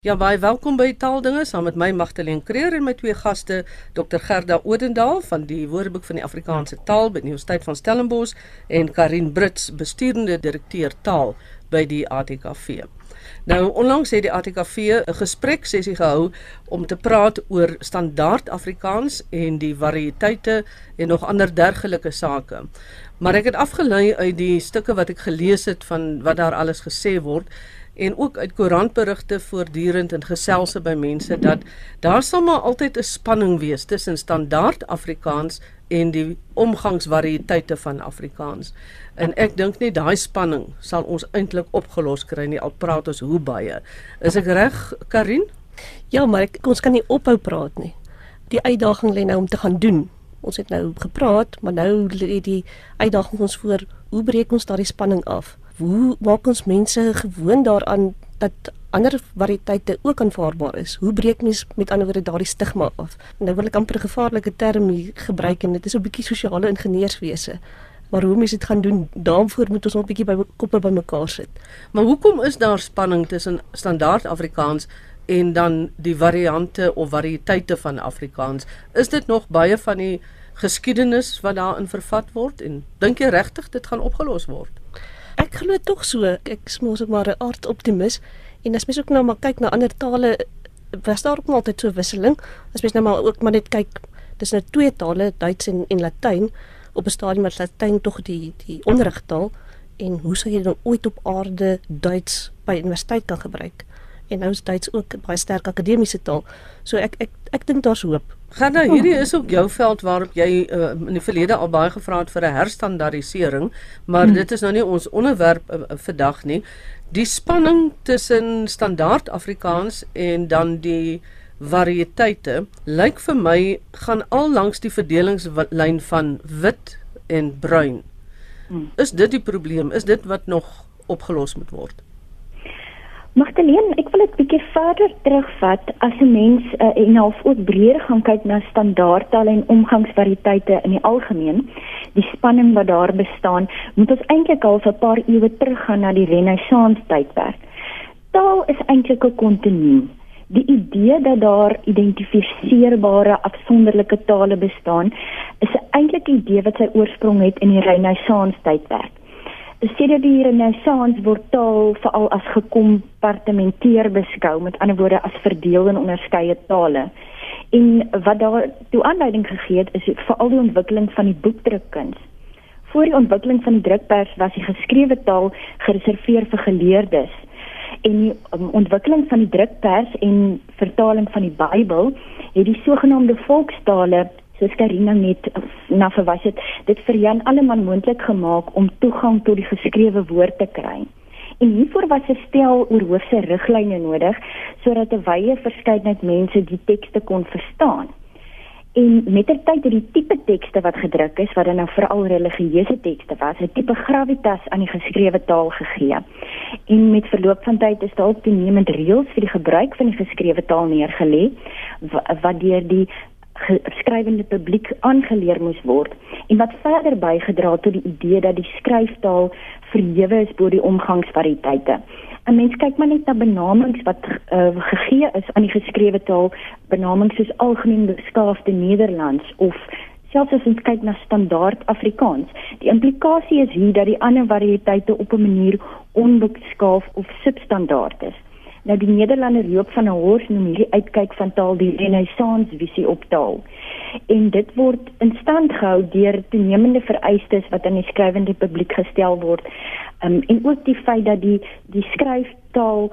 Ja, baie welkom by Taaldinge saam met my Magdalene Creer en my twee gaste, Dr Gerda Odendaal van die Woordeboek van die Afrikaanse Taal by Universiteit van Stellenbosch en Karin Brits, bestuurende direkteur taal by die ATKV. Nou, onlangs het die ATKV 'n gespreksessie gehou om te praat oor standaard Afrikaans en die variëteite en nog ander dergelike sake. Maar ek het afgelei uit die stukke wat ek gelees het van wat daar alles gesê word en ook uit koerantberigte voortdurend en geselse by mense dat daar sal maar altyd 'n spanning wees tussen standaard Afrikaans en die omgangsvariëteite van Afrikaans. En ek dink nie daai spanning sal ons eintlik opgelos kry nie al praat ons hoe baie. Is ek reg, Karin? Ja, maar ek, ons kan nie ophou praat nie. Die uitdaging lê nou om te gaan doen. Ons het nou gepraat, maar nou lê die uitdaging ons voor. Hoe breek ons daardie spanning af? Hoe maak ons mense gewoond daaraan dat ander variëteite ook aanvaarbaar is? Hoe breek mens met ander woorde daardie stigma af? Nou wil ek amper 'n gevaarlike term hier gebruik en dit is 'n bietjie sosiale ingenieurswese. Maar hoe mense dit gaan doen, daarvoor moet ons 'n bietjie by koppe bymekaar sit. Maar hoekom is daar spanning tussen standaard Afrikaans en dan die variante of variëteite van Afrikaans? Is dit nog baie van die geskiedenis wat daarin vervat word en dink jy regtig dit gaan opgelos word? Ek glo tog so. Ek smoes ook maar 'n aard optimis en as mens ook nou maar kyk na ander tale was daar ook nog altyd so wisseling. As mens nou maar ook maar net kyk, dis nou twee tale, Duits en en Latyn op 'n stadium wat Latyn tog die die onderrigtaal en hoe sou jy dan ooit op aarde Duits by universiteit kan gebruik? En nou is Duits ook 'n baie sterk akademiese taal. So ek ek ek dink daar's hoop. Gaan nou hierdie is ook jou veld waarop jy uh, in die verlede al baie gevra het vir 'n herstandardisering, maar hmm. dit is nou nie ons onderwerp uh, vandag nie. Die spanning tussen standaard Afrikaans en dan die variëteite lyk vir my gaan al langs die verdelingslyn van wit en bruin. Hmm. Is dit die probleem? Is dit wat nog opgelos moet word? Magdalene, ek wil dit bietjie verder terugvat as 'n mens uh, en half ook breër gaan kyk na standaardtaal en omgangsvariëteite in die algemeen. Die spanning wat daar bestaan, moet ons eintlik al 'n paar eeue teruggaan na die Renessans tydperk. Taal is eintlik 'n kontinuum. Die idee dat daar identifiseerbare afsonderlike tale bestaan, is eintlik 'n idee wat sy oorsprong het in die Renessans tydperk sedert die renessans word taal veral as gekompartementeer beskou met ander woorde as verdeel in onderskeie tale. En wat daar toe aanleiding gegee het is veral die ontwikkeling van die boekdrukkuns voor die ontwikkeling van die drukpers was die geskrewe taal gereserveer vir geleerdes. En die um, ontwikkeling van die drukpers en vertaling van die Bybel het die sogenaamde volkstale soos Karina net na verwys het, dit vir Jan alleman moontlik gemaak om toegang tot die geskrewe woord te kry. En hiervoor was 'n stel oorhoofse riglyne nodig sodat 'n wye verskeidenheid mense die tekste kon verstaan. En mettertyd het die tipe tekste wat gedruk is, wat dan nou veral religieuse tekste was, 'n tipe gravitas aan die geskrewe taal gegee. En met verloop van tyd is daar toenemend reëls vir die gebruik van die geskrewe taal neergelê wat deur die skrywende publiek aangeleer moes word en wat verder bygedra het tot die idee dat die skryftaal verhewe is bo die omgangsvariëteite. 'n Mens kyk maar net na benamings wat uh, gegee is aan die geskrewe taal, benamings soos algemeen beskaafde Nederlands of selfs as ons kyk na standaard Afrikaans. Die implikasie is hier dat die ander variëteite op 'n manier onbeskaaf of substandaard is. Nou die Nederlander Joop van der Horst noem hierdie uitkyk van taal die renessans visie op taal. En dit word in stand gehou deur toenemende vereistes wat aan die skrywende publiek gestel word. Um, en ook die feit dat die die skryftaal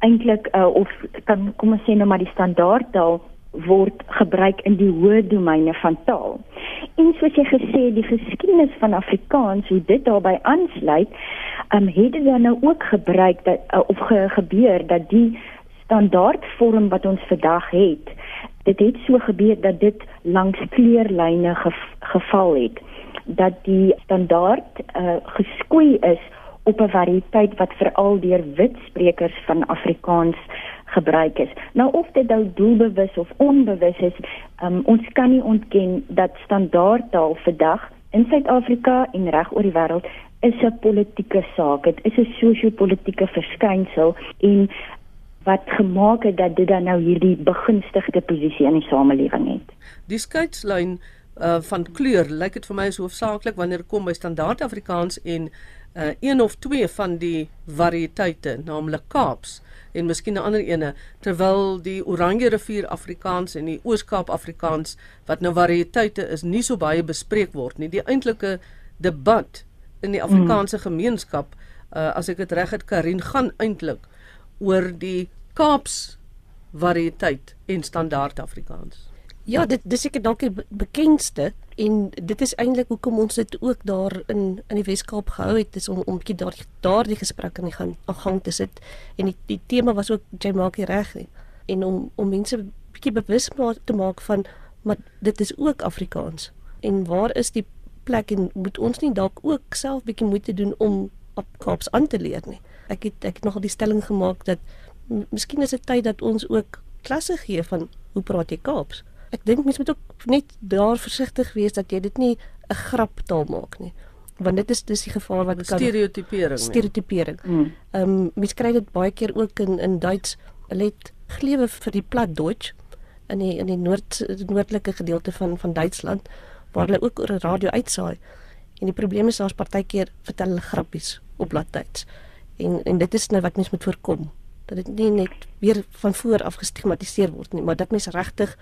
eintlik uh, of kan kom ons sê nou maar die standaardtaal word gebruik in die hoë domeine van taal. En soos jy gesê die geskiedenis van Afrikaans hoe dit daarbey aansluit, um, het dit dan nou ook gebruik dat uh, of ge, gebeur dat die standaardvorm wat ons vandag het, dit het so gebeur dat dit langs kleurlyne ge, geval het dat die standaard uh, geskoei is op 'n variëteit wat veral deur wit sprekers van Afrikaans gebruik is. Nou of dit nou doelbewus of onbewus is, um, ons kan nie ontken dat standaardtaal vandag in Suid-Afrika en reg oor die wêreld is 'n politieke saak. Dit is 'n sosio-politieke verskynsel en wat gemaak het dat dit dan nou hierdie begunstigde posisie in die samelewing het. Die skeidslyn uh van kleur lyk dit vir my is hoofsaaklik wanneer kom by standaard Afrikaans en uh een of twee van die variëteite, naamlik Kaaps en miskien 'n ander ene, terwyl die Oranje rivier Afrikaans en die Oos-Kaap Afrikaans wat nou variëteite is, nie so baie bespreek word nie. Die eintlike debat in die Afrikaanse mm. gemeenskap, uh as ek dit reg het, Karin gaan eintlik oor die Kaaps variëteit en standaard Afrikaans. Ja, dit dis seker dalk die bekendste en dit is eintlik hoekom ons dit ook daar in in die Weskaap gehou het is om om 'n bietjie daar daardie gesprek aan die gang aan gang te sit. En die die tema was ook jy maak dit reg nie. En om om mense bietjie bewus te maak van maar dit is ook Afrikaans. En waar is die plek? En moet ons nie dalk ook self bietjie moeite doen om Kaaps aan te leer nie. Ek het ek het nogal die stelling gemaak dat miskien is dit tyd dat ons ook klasse gee van hoe praat jy Kaaps ek dink mense moet ook net daar versigtig wees dat jy dit nie 'n grap taal maak nie want dit is dis die gevaar wat kan stereotipering stereotipering. Mm. Ehm mm. um, mens kry dit baie keer ook in in Duits. Hulle het gelewe vir die plat Duits in die in die noord noordelike gedeelte van van Duitsland waar hulle ook oor 'n radio uitsaai. En die probleem is daar's partykeer vertel hulle grappies op plat Duits. En en dit is nou wat mens moet voorkom. Dat dit nie net weer van voor af gestigmatiseer word nie, maar dat mens regtig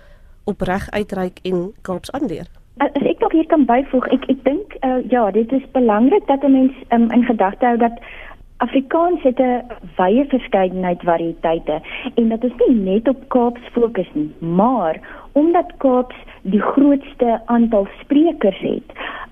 opreg uitreik en Kaaps aanleer. As ek nog hier kan byvoeg, ek ek dink uh, ja, dit is belangrik dat 'n mens um, in gedagte hou dat Afrikaans het 'n wye verskeidenheid variëteite en dat ons nie net op Kaaps fokus nie, maar omdat Kaaps die grootste aantal sprekers het,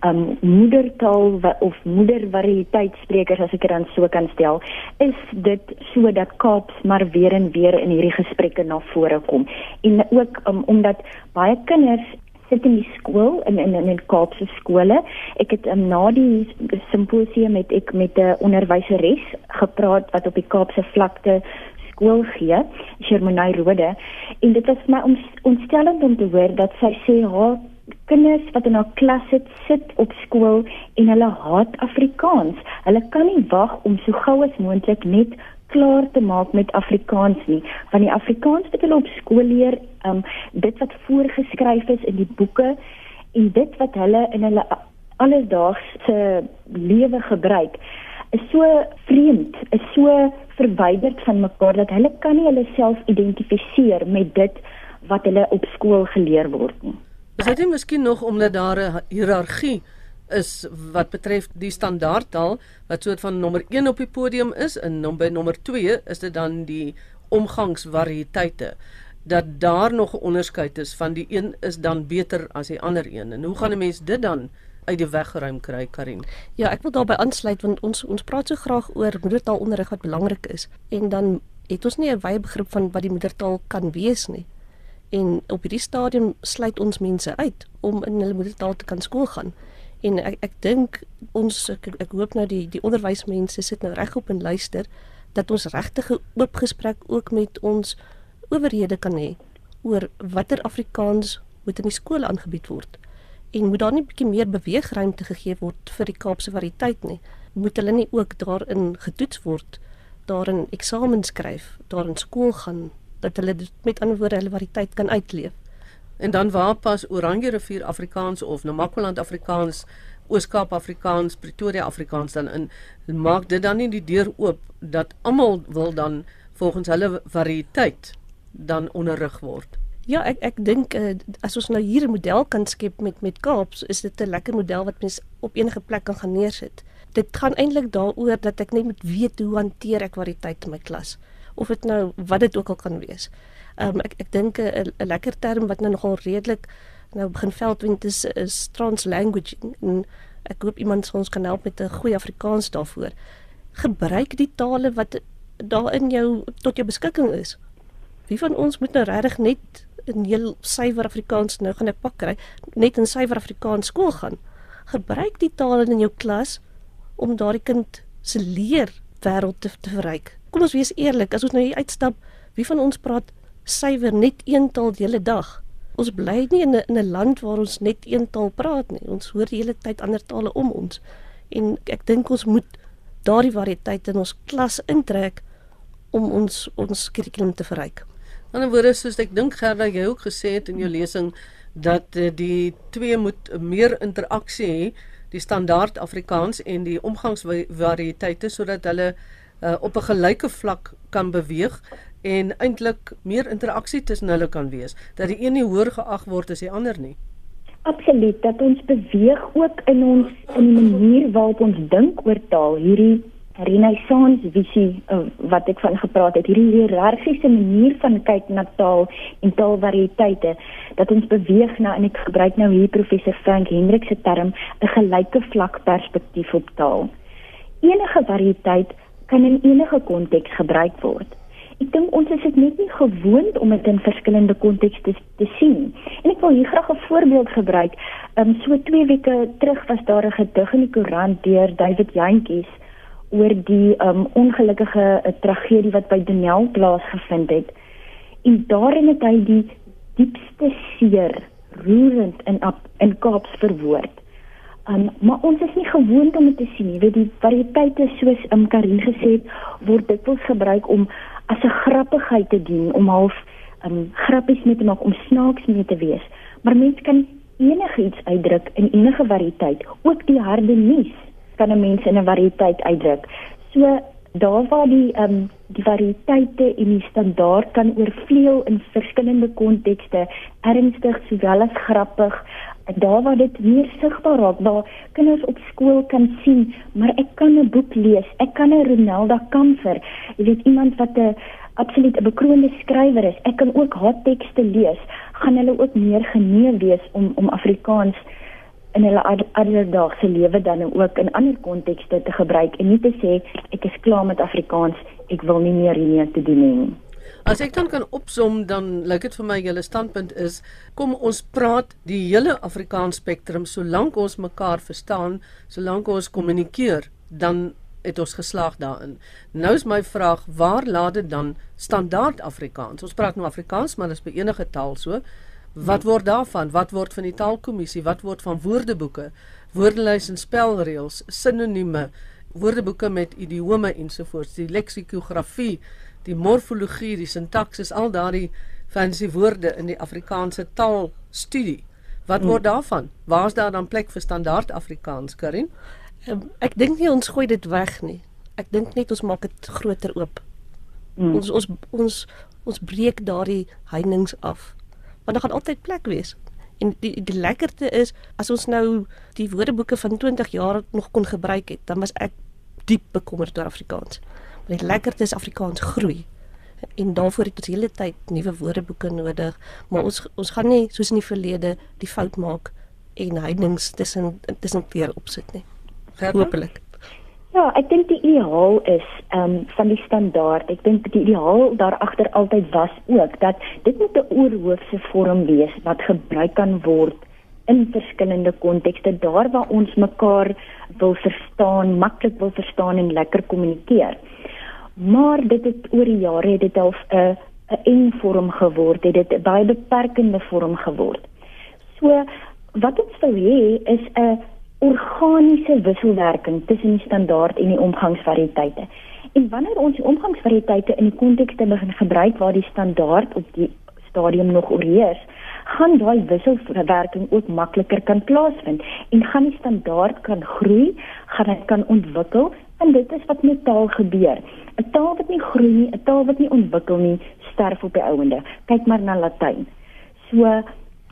um moedertaal of moedervariëteitsprekers as ek dit dan so kan stel, is dit sodat Kaaps maar weer en weer in hierdie gesprekke na vore kom. En ook um, omdat baie kinders sit in die skool in in in Kaapse skole. Ek het um, na die simposium met ek met 'n onderwyseres gepraat wat op die Kaapse vlakte skool gee, Shermonay Rode, en dit was my ontstellend om te hoor dat sy sê haar kinders wat in haar klas sit, sit op skool en hulle haat Afrikaans. Hulle kan nie wag om so gou as moontlik net klaar te maak met Afrikaans nie, want die Afrikaans wat hulle op skool leer, um dit wat voorgeskryf is in die boeke en dit wat hulle in hulle alledaagse lewe gebruik, is so vreemd, is so verwyderd van mekaar dat hulle kan nie hulle self identifiseer met dit wat hulle op skool geleer word nie. Is dit miskien nog omdat daar 'n hiërargie is wat betref die standaardtaal wat soort van nommer 1 op die podium is en nom by nommer 2 is dit dan die omgangsvariëteite dat daar nog 'n onderskeid is van die een is dan beter as die ander een. En hoe gaan 'n mens dit dan uit die weg geruim kry Karin Ja ek wil daarbey aansluit want ons ons praat so graag oor moedertaalonderrig wat belangrik is en dan het ons nie 'n wye begrip van wat die moedertaal kan wees nie. En op hierdie stadium sluit ons mense uit om in hulle moedertaal te kan skool gaan. En ek ek dink ons ek, ek hoop nou die die onderwysmense sit nou regop en luister dat ons regtig 'n oop gesprek ook met ons owerhede kan hê oor watter Afrikaans moet in die skole aangebied word. En moet daar nie 'n bietjie meer beweegruimte gegee word vir die Kaapse variëteit nie? Moet hulle nie ook daarin getoets word, daarin eksamen skryf, daarin skool gaan, dat hulle met ander woorde hulle variëteit kan uitleef. En dan waar pas Oranje rivier Afrikaans of Namakwaland Afrikaans, Ooskaap Afrikaans, Pretoria Afrikaans dan in maak dit dan nie die deur oop dat almal wil dan volgens hulle variëteit dan onderrig word. Ja, ek ek dink uh, as ons nou hier 'n model kan skep met met Kaaps, is dit 'n lekker model wat mens op enige plek kan gaan neersit. Dit gaan eintlik daaroor dat ek net moet weet hoe hanteer ek variëteit in my klas of dit nou wat dit ook al kan wees. Um, ek ek dink 'n lekker term wat nou nogal redelik nou begin veldwind is is translanguaging en ek hoop iemand sal ons kan help met 'n goeie Afrikaans daarvoor. Gebruik die tale wat daar in jou tot jou beskikking is. Wie van ons moet nou regtig net in heel suiwer Afrikaans nou gaan ek pak kry, net in suiwer Afrikaans skool gaan. Gebruik die tale in jou klas om daardie kind se leer wêreld te, te verryk kom ons wees eerlik, as ons nou hier uitstap, wie van ons praat suiwer net een taal die hele dag? Ons bly nie in 'n in 'n land waar ons net een taal praat nie. Ons hoor die hele tyd ander tale om ons. En ek dink ons moet daardie variëteit in ons klas intrek om ons ons kurrikulum te verryk. In 'n woorde soos ek dink Gerda jy ook gesê het in jou lesing dat uh, die twee moet meer interaksie hê, die standaard Afrikaans en die omgangsvariëteite sodat hulle uh, op 'n gelyke vlak kan beweeg en eintlik meer interaksie tussen hulle kan wees dat die een nie hoër geag word as die ander nie. Absoluut dat ons beweeg ook in ons in die manier waarop ons dink oor taal hierdie renaissance visie uh, wat ek van gepraat het hierdie hiërargiese manier van kyk na taal en taalvariëteite dat ons beweeg na en ek gebruik nou hier professor Frank Hendrik se term 'n gelyke vlak perspektief op taal. Enige variëteit kan in enige konteks gebruik word. Ek dink ons is dit net nie gewoond om dit in verskillende kontekste te sien. En ek wil hier graag 'n voorbeeld gebruik. Ehm um, so 2 weke terug was daar 'n gedig in die koerant deur David Jantjies oor die um, ongelukkige uh, tragedie wat by Denel plaasgevind het. En daarin het hy die diepste seer roerend in in Kaaps verwoord. Um, maar ons is nie gewoond om dit te sien nie. Weet die variëteite soos um, Karin gesê het, word dikwels gebruik om as 'n grappigheid te dien, om half um, grappies mee te maak, om snaaks mee te wees. Maar mense kan enigiets uitdruk in enige variëteit, ook die harde nuus kan 'n mens in 'n variëteit uitdruk. So daar waar die ehm um, die variëteite en die standaard kan oorvleuel in verskillende kontekste, ernstig sowel as grappig, daar waar dit meer sigbaar raak, waar kinders op skool kan sien, maar ek kan 'n boek lees, ek kan 'n Ronaldo Kamfer, jy weet iemand wat 'n absoluut 'n bekroonde skrywer is, ek kan ook haar tekste lees, gaan hulle ook meer genee wees om om Afrikaans in hulle alledaagse lewe dan ook in ander kontekste te gebruik en nie te sê ek is klaar met Afrikaans, ek wil nie meer hiermee te doen nie. As ek dan kan opsom dan lyk dit vir my julle standpunt is kom ons praat die hele Afrikaans spektrum solank ons mekaar verstaan, solank ons kommunikeer, dan het ons geslaag daarin. Nou is my vraag, waar laat dit dan standaard Afrikaans? Ons praat nou Afrikaans, maar dit is by enige taal so. Wat word daarvan? Wat word van die taalkommissie? Wat word van woordeboeke, woordelys en spelreëls, sinonieme, woordeboeke met idiome ensovoorts, die leksikografie, die morfologie, die sintaksis, al daardie fancy woorde in die Afrikaanse taalstudie. Wat word hmm. daarvan? Waar is daar dan plek vir standaard Afrikaans, Karin? Um, ek dink nie ons gooi dit weg nie. Ek dink net ons maak dit groter oop. Mm. Ons ons ons ons breek daardie heininge af want daar gaan altyd plek wees. En die die lekkerte is as ons nou die woordeboeke van 20 jaar nog kon gebruik het, dan was ek diep bekommerd oor Afrikaans. Maar die lekkerte is Afrikaans groei. En daarvoor het ons hele tyd nuwe woordeboeke nodig, maar ons ons gaan nie soos in die verlede die fout maak en heidings tussen tussen weer opsit nie. Hoopelik. Ja, ek dink die ideaal is ehm um, van die standaard. Ek dink die ideaal daar agter altyd was ook dat dit moet 'n oorhoofse vorm wees wat gebruik kan word in verskillende kontekste daar waar ons mekaar wil verstaan, maklik wil verstaan en lekker kommunikeer. Maar dit het oor die jare het dit al 'n 'n eng vorm geword, het dit 'n baie beperkende vorm geword. So wat ons wil hê is 'n organiese wisselwerking tussen die standaard en die omgangsvariëteite. En wanneer ons die omgangsvariëteite in die konteks begin gebruik waar die standaard op die stadium nog oorheers, gaan daai wisselwerking ook makliker kan plaasvind en gaan die standaard kan groei, gaan dit kan ontwikkel en dit is wat met taal gebeur. 'n Taal wat nie groei nie, 'n taal wat nie ontwikkel nie, sterf op die ouende. Kyk maar na Latyn. So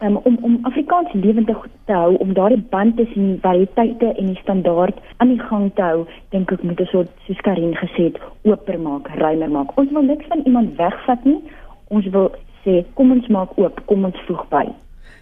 um, om om Afrikaans lewendig te hou om daardie band tussen die variëteite en die standaard aan die gang te hou dink ek moet 'n soort soos Karin gesê het oper maak, ruimer maak. Ons wil niks van iemand wegvat nie. Ons wil sê kom ons maak oop, kom ons voeg by.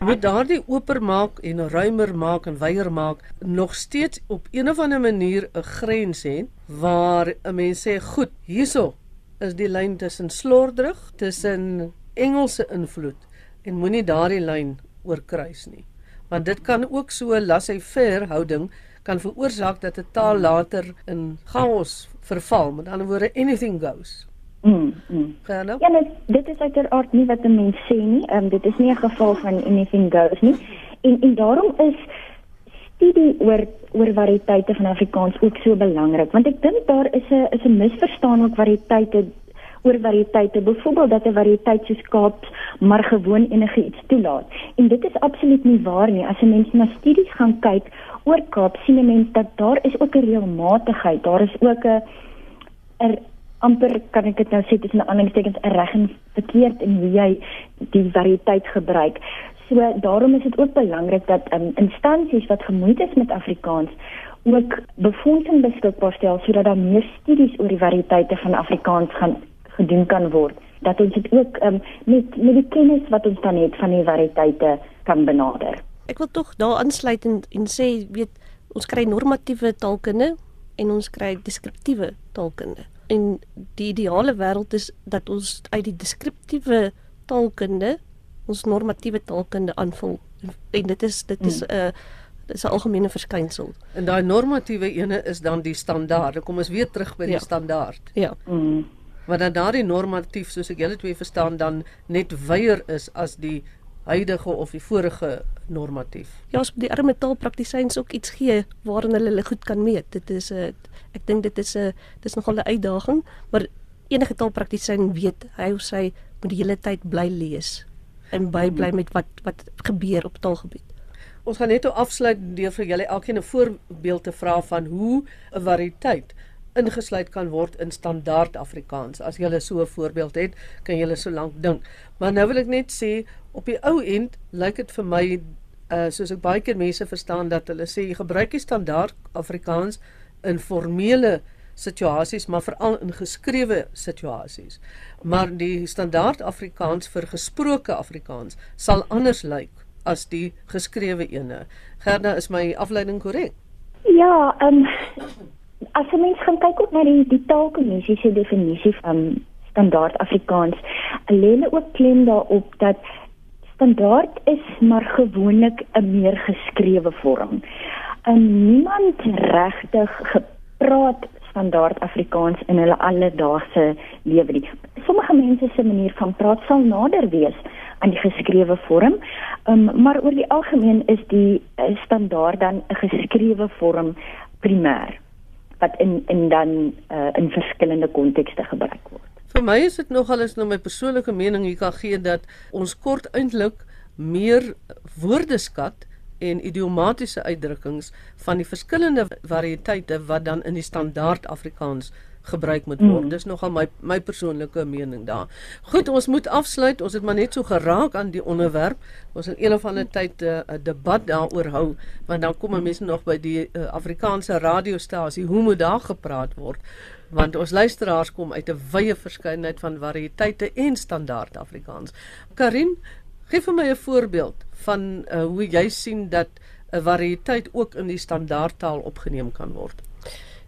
Moet daardie oper maak en ruimer maak en wyer maak nog steeds op een of ander manier 'n grens hê waar 'n mens sê goed, hierso is die lyn tussen slordrig, tussen Engelse invloed en moenie daardie lyn oorkruis nie. Want dit kan ook so laissez-faire houding kan veroorsaak dat 'n taal later in chaos verval. Met ander woorde anything goes. Mm. mm. Ja, net, dit is uiteraard nie wat 'n mens sê nie. Ehm um, dit is nie 'n geval van anything goes nie. En en daarom is studie oor oor variëteite van Afrikaans ook so belangrik want ek dink daar is 'n is 'n misverstaan oor variëteite oor variëteite, byvoorbeeld dat 'n variëteit soos Kaaps maar gewoon enige iets toelaat. En dit is absoluut nie waar nie. As 'n mens na studies gaan kyk oor Kaap, sien 'n mens dat daar is ook 'n reëlmatigheid. Daar is ook 'n 'n amper kan ek dit nou sê tussen aanhalingstekens 'n reg en verkeerd in hoe jy die variëteit gebruik. So daarom is dit ook belangrik dat um, instansies wat gemoeid is met Afrikaans ook befondsing beskikbaar stel sodat daar meer studies oor die variëteite van Afrikaans gaan gedoen kan word dat ons dit ook um, met met die kennis wat ons dan het van die variëteite kan benader. Ek wil tog daar aansluit en, en sê weet ons kry normatiewe taalkunde en ons kry deskriptiewe taalkunde. En die ideale wêreld is dat ons uit die deskriptiewe taalkunde ons normatiewe taalkunde aanvul. En dit is dit is 'n hmm. uh, dit is 'n algemene verskynsel. En daai normatiewe ene is dan die standaard. Kom ons weer terug by die ja. standaard. Ja. Mm. Maar dan daardie normatief soos ek julle twee verstaan dan net weier is as die huidige of die vorige normatief. Ja, as die arme taalpraktisyns ook iets gee waarin hulle hulle goed kan meet. Dit is 'n ek dink dit is 'n dis nogal 'n uitdaging, maar enige taalpraktisyn weet hy of sy moet die hele tyd bly lees en bybly met wat wat gebeur op taalgebied. Ons gaan net afsluit deur vir julle elkeen 'n voorbeeld te vra van hoe 'n variëteit ingesluit kan word in standaard Afrikaans. As jy so 'n voorbeeld het, kan jy so lank dink. Maar nou wil ek net sê op die ou end lyk dit vir my uh soos ek baie keer mense verstaan dat hulle sê jy gebruik die standaard Afrikaans in formele situasies, maar veral in geskrewe situasies. Maar die standaard Afrikaans vir gesproke Afrikaans sal anders lyk as die geskrewe ene. Gerda, is my afleiding korrek? Ja, ehm um, as jy mens gaan kyk op na die die taalkommissie se definisie van standaard Afrikaans, lê hulle ook klem daarop dat standaard is maar gewoonlik 'n meer geskrewe vorm. En niemand regtig gepraat standaard Afrikaans in hulle alledaagse lewe nie. Sommige mense se manier van praat sal nader wees aan die geskrewe vorm, um, maar oor die algemeen is die uh, standaard dan 'n geskrewe vorm primêr wat in in dan uh, in verskillende kontekste gebruik word. Vir my is dit nogal eens nou my persoonlike mening hier kan gee dat ons kort eintlik meer woordeskat en idiomatiese uitdrukkings van die verskillende variëteite wat dan in die standaard Afrikaans gebruik moet word. Mm. Dis nogal my my persoonlike mening daar. Goed, ons moet afsluit. Ons het maar net so geraak aan die onderwerp. Ons het een of ander tyd eh, 'n uh, debat daaroor hou, want dan kom mense nog by die uh, Afrikaanse radiostasie. Hoe moet daar gepraat word? Want ons luisteraars kom uit 'n wye verskeidenheid van variëteite en standaard Afrikaans. Karin, Geef vir my 'n voorbeeld van uh, hoe jy sien dat 'n variëteit ook in die standaardtaal opgeneem kan word.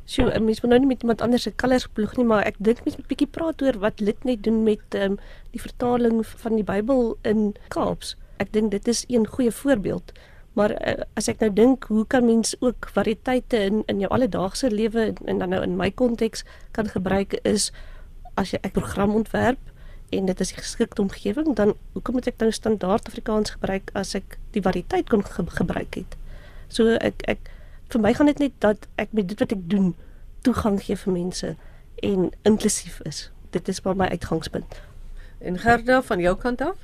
So, mens moet nou nie met iemand anders se kalers ploeg nie, maar ek dink mens moet 'n bietjie praat oor wat dit net doen met um, die vertaling van die Bybel in Kaaps. Ek dink dit is een goeie voorbeeld. Maar uh, as ek nou dink, hoe kan mens ook variëteite in in jou alledaagse lewe en dan nou in my konteks kan gebruik is as jy 'n program ontwerp en dit is 'n geskikte omgewing, dan hoekom moet ek nou standaard Afrikaans gebruik as ek die variëteit kon ge gebruik het? So ek ek vir my gaan dit net dat ek met dit wat ek doen toegang gee vir mense en inklusief is. Dit is maar my uitgangspunt. En Gerda van jou kant af?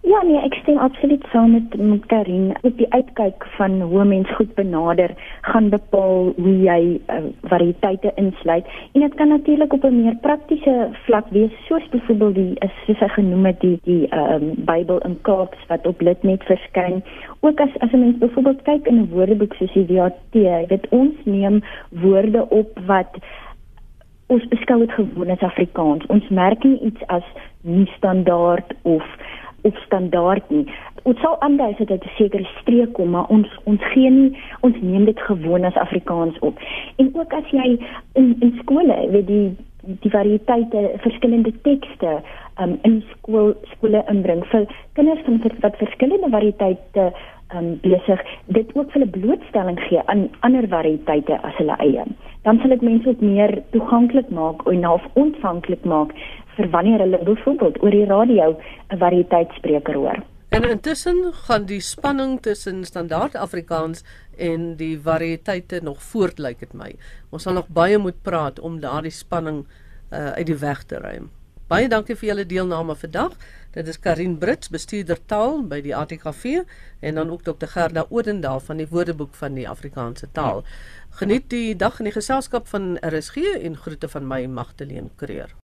Ja nee, ek stem absoluut saam met Karin. Op die uitkyk van hoe mens goed benader gaan bepaal hoe jy uh, variëteite insluit en dit kan natuurlik op 'n meer praktiese vlak wees soos byvoorbeeld die is soos hy genoem het die die ehm um, Bybel in Kaaps wat op Litnet verskyn. Ook as as 'n mens byvoorbeeld kyk in 'n woordeboek soos die jy weet ons neem woorde op wat ons beskou dit gewoon as Afrikaans. Ons merk nie iets as nie standaard of op standaard nie. Ons sal aandui dat dit 'n sekere streek kom, maar ons ons gee nie ons neem dit gewoon as Afrikaans op. En ook as jy in in skole, weet die die variëteite verskillende tekste um, in skool skole inbring vir kinders van wat verskillende variëteite um, besig dit ook vir hulle blootstelling gee aan ander variëteite as hulle eie. Dan sal dit mense ook meer toeganklik maak en half ontvanklik maak vir wanneer hulle byvoorbeeld oor die radio 'n variëteitsspreker hoor. En intussen gaan die spanning tussen standaard Afrikaans en die variëteite nog voort lyk dit my. Ons sal nog baie moet praat om daardie spanning uh, uit die weg te ruim. Baie dankie vir julle deelname vandag. Dit is Karin Brits, bestuurder taal by die ATKV en dan ook Dr. Gerda Odendaal van die Woordeboek van die Afrikaanse taal. Geniet die dag in die geselskap van RSG en groete van my Magdalene Creer.